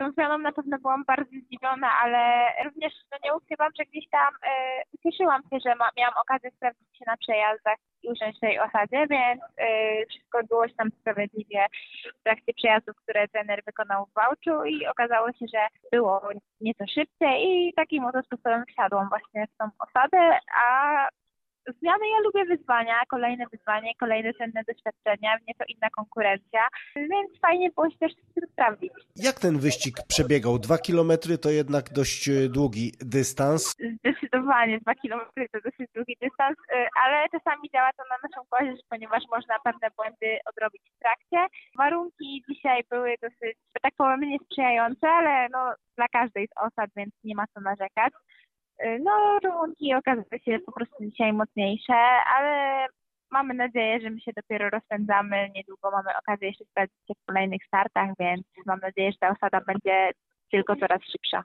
Tą zmianą na pewno byłam bardzo zdziwiona, ale również no nie ukrywam, że gdzieś tam e, ucieszyłam się, że ma, miałam okazję sprawdzić się na przejazdach i usiąść w tej osadzie, więc e, wszystko odbyło się tam sprawiedliwie w trakcie przejazdów, które trener wykonał w Wałczu i okazało się, że było nieco szybciej i takim oto sposobem wsiadłam właśnie w tą osadę, a Zmiany ja lubię wyzwania, kolejne wyzwanie, kolejne cenne doświadczenia, nieco inna konkurencja, więc fajnie było się też sprawdzić. Jak ten wyścig przebiegał? Dwa kilometry to jednak dość e, długi dystans. Zdecydowanie, dwa kilometry to dosyć długi dystans, y, ale czasami działa to na naszą korzyść, ponieważ można pewne błędy odrobić w trakcie. Warunki dzisiaj były dosyć, tak powiem, niesprzyjające, ale no, dla każdej z osad, więc nie ma co narzekać. No, rundki okazały się po prostu dzisiaj mocniejsze, ale mamy nadzieję, że my się dopiero rozpędzamy. Niedługo mamy okazję jeszcze sprawdzić się w kolejnych startach, więc mam nadzieję, że ta osada będzie tylko coraz szybsza.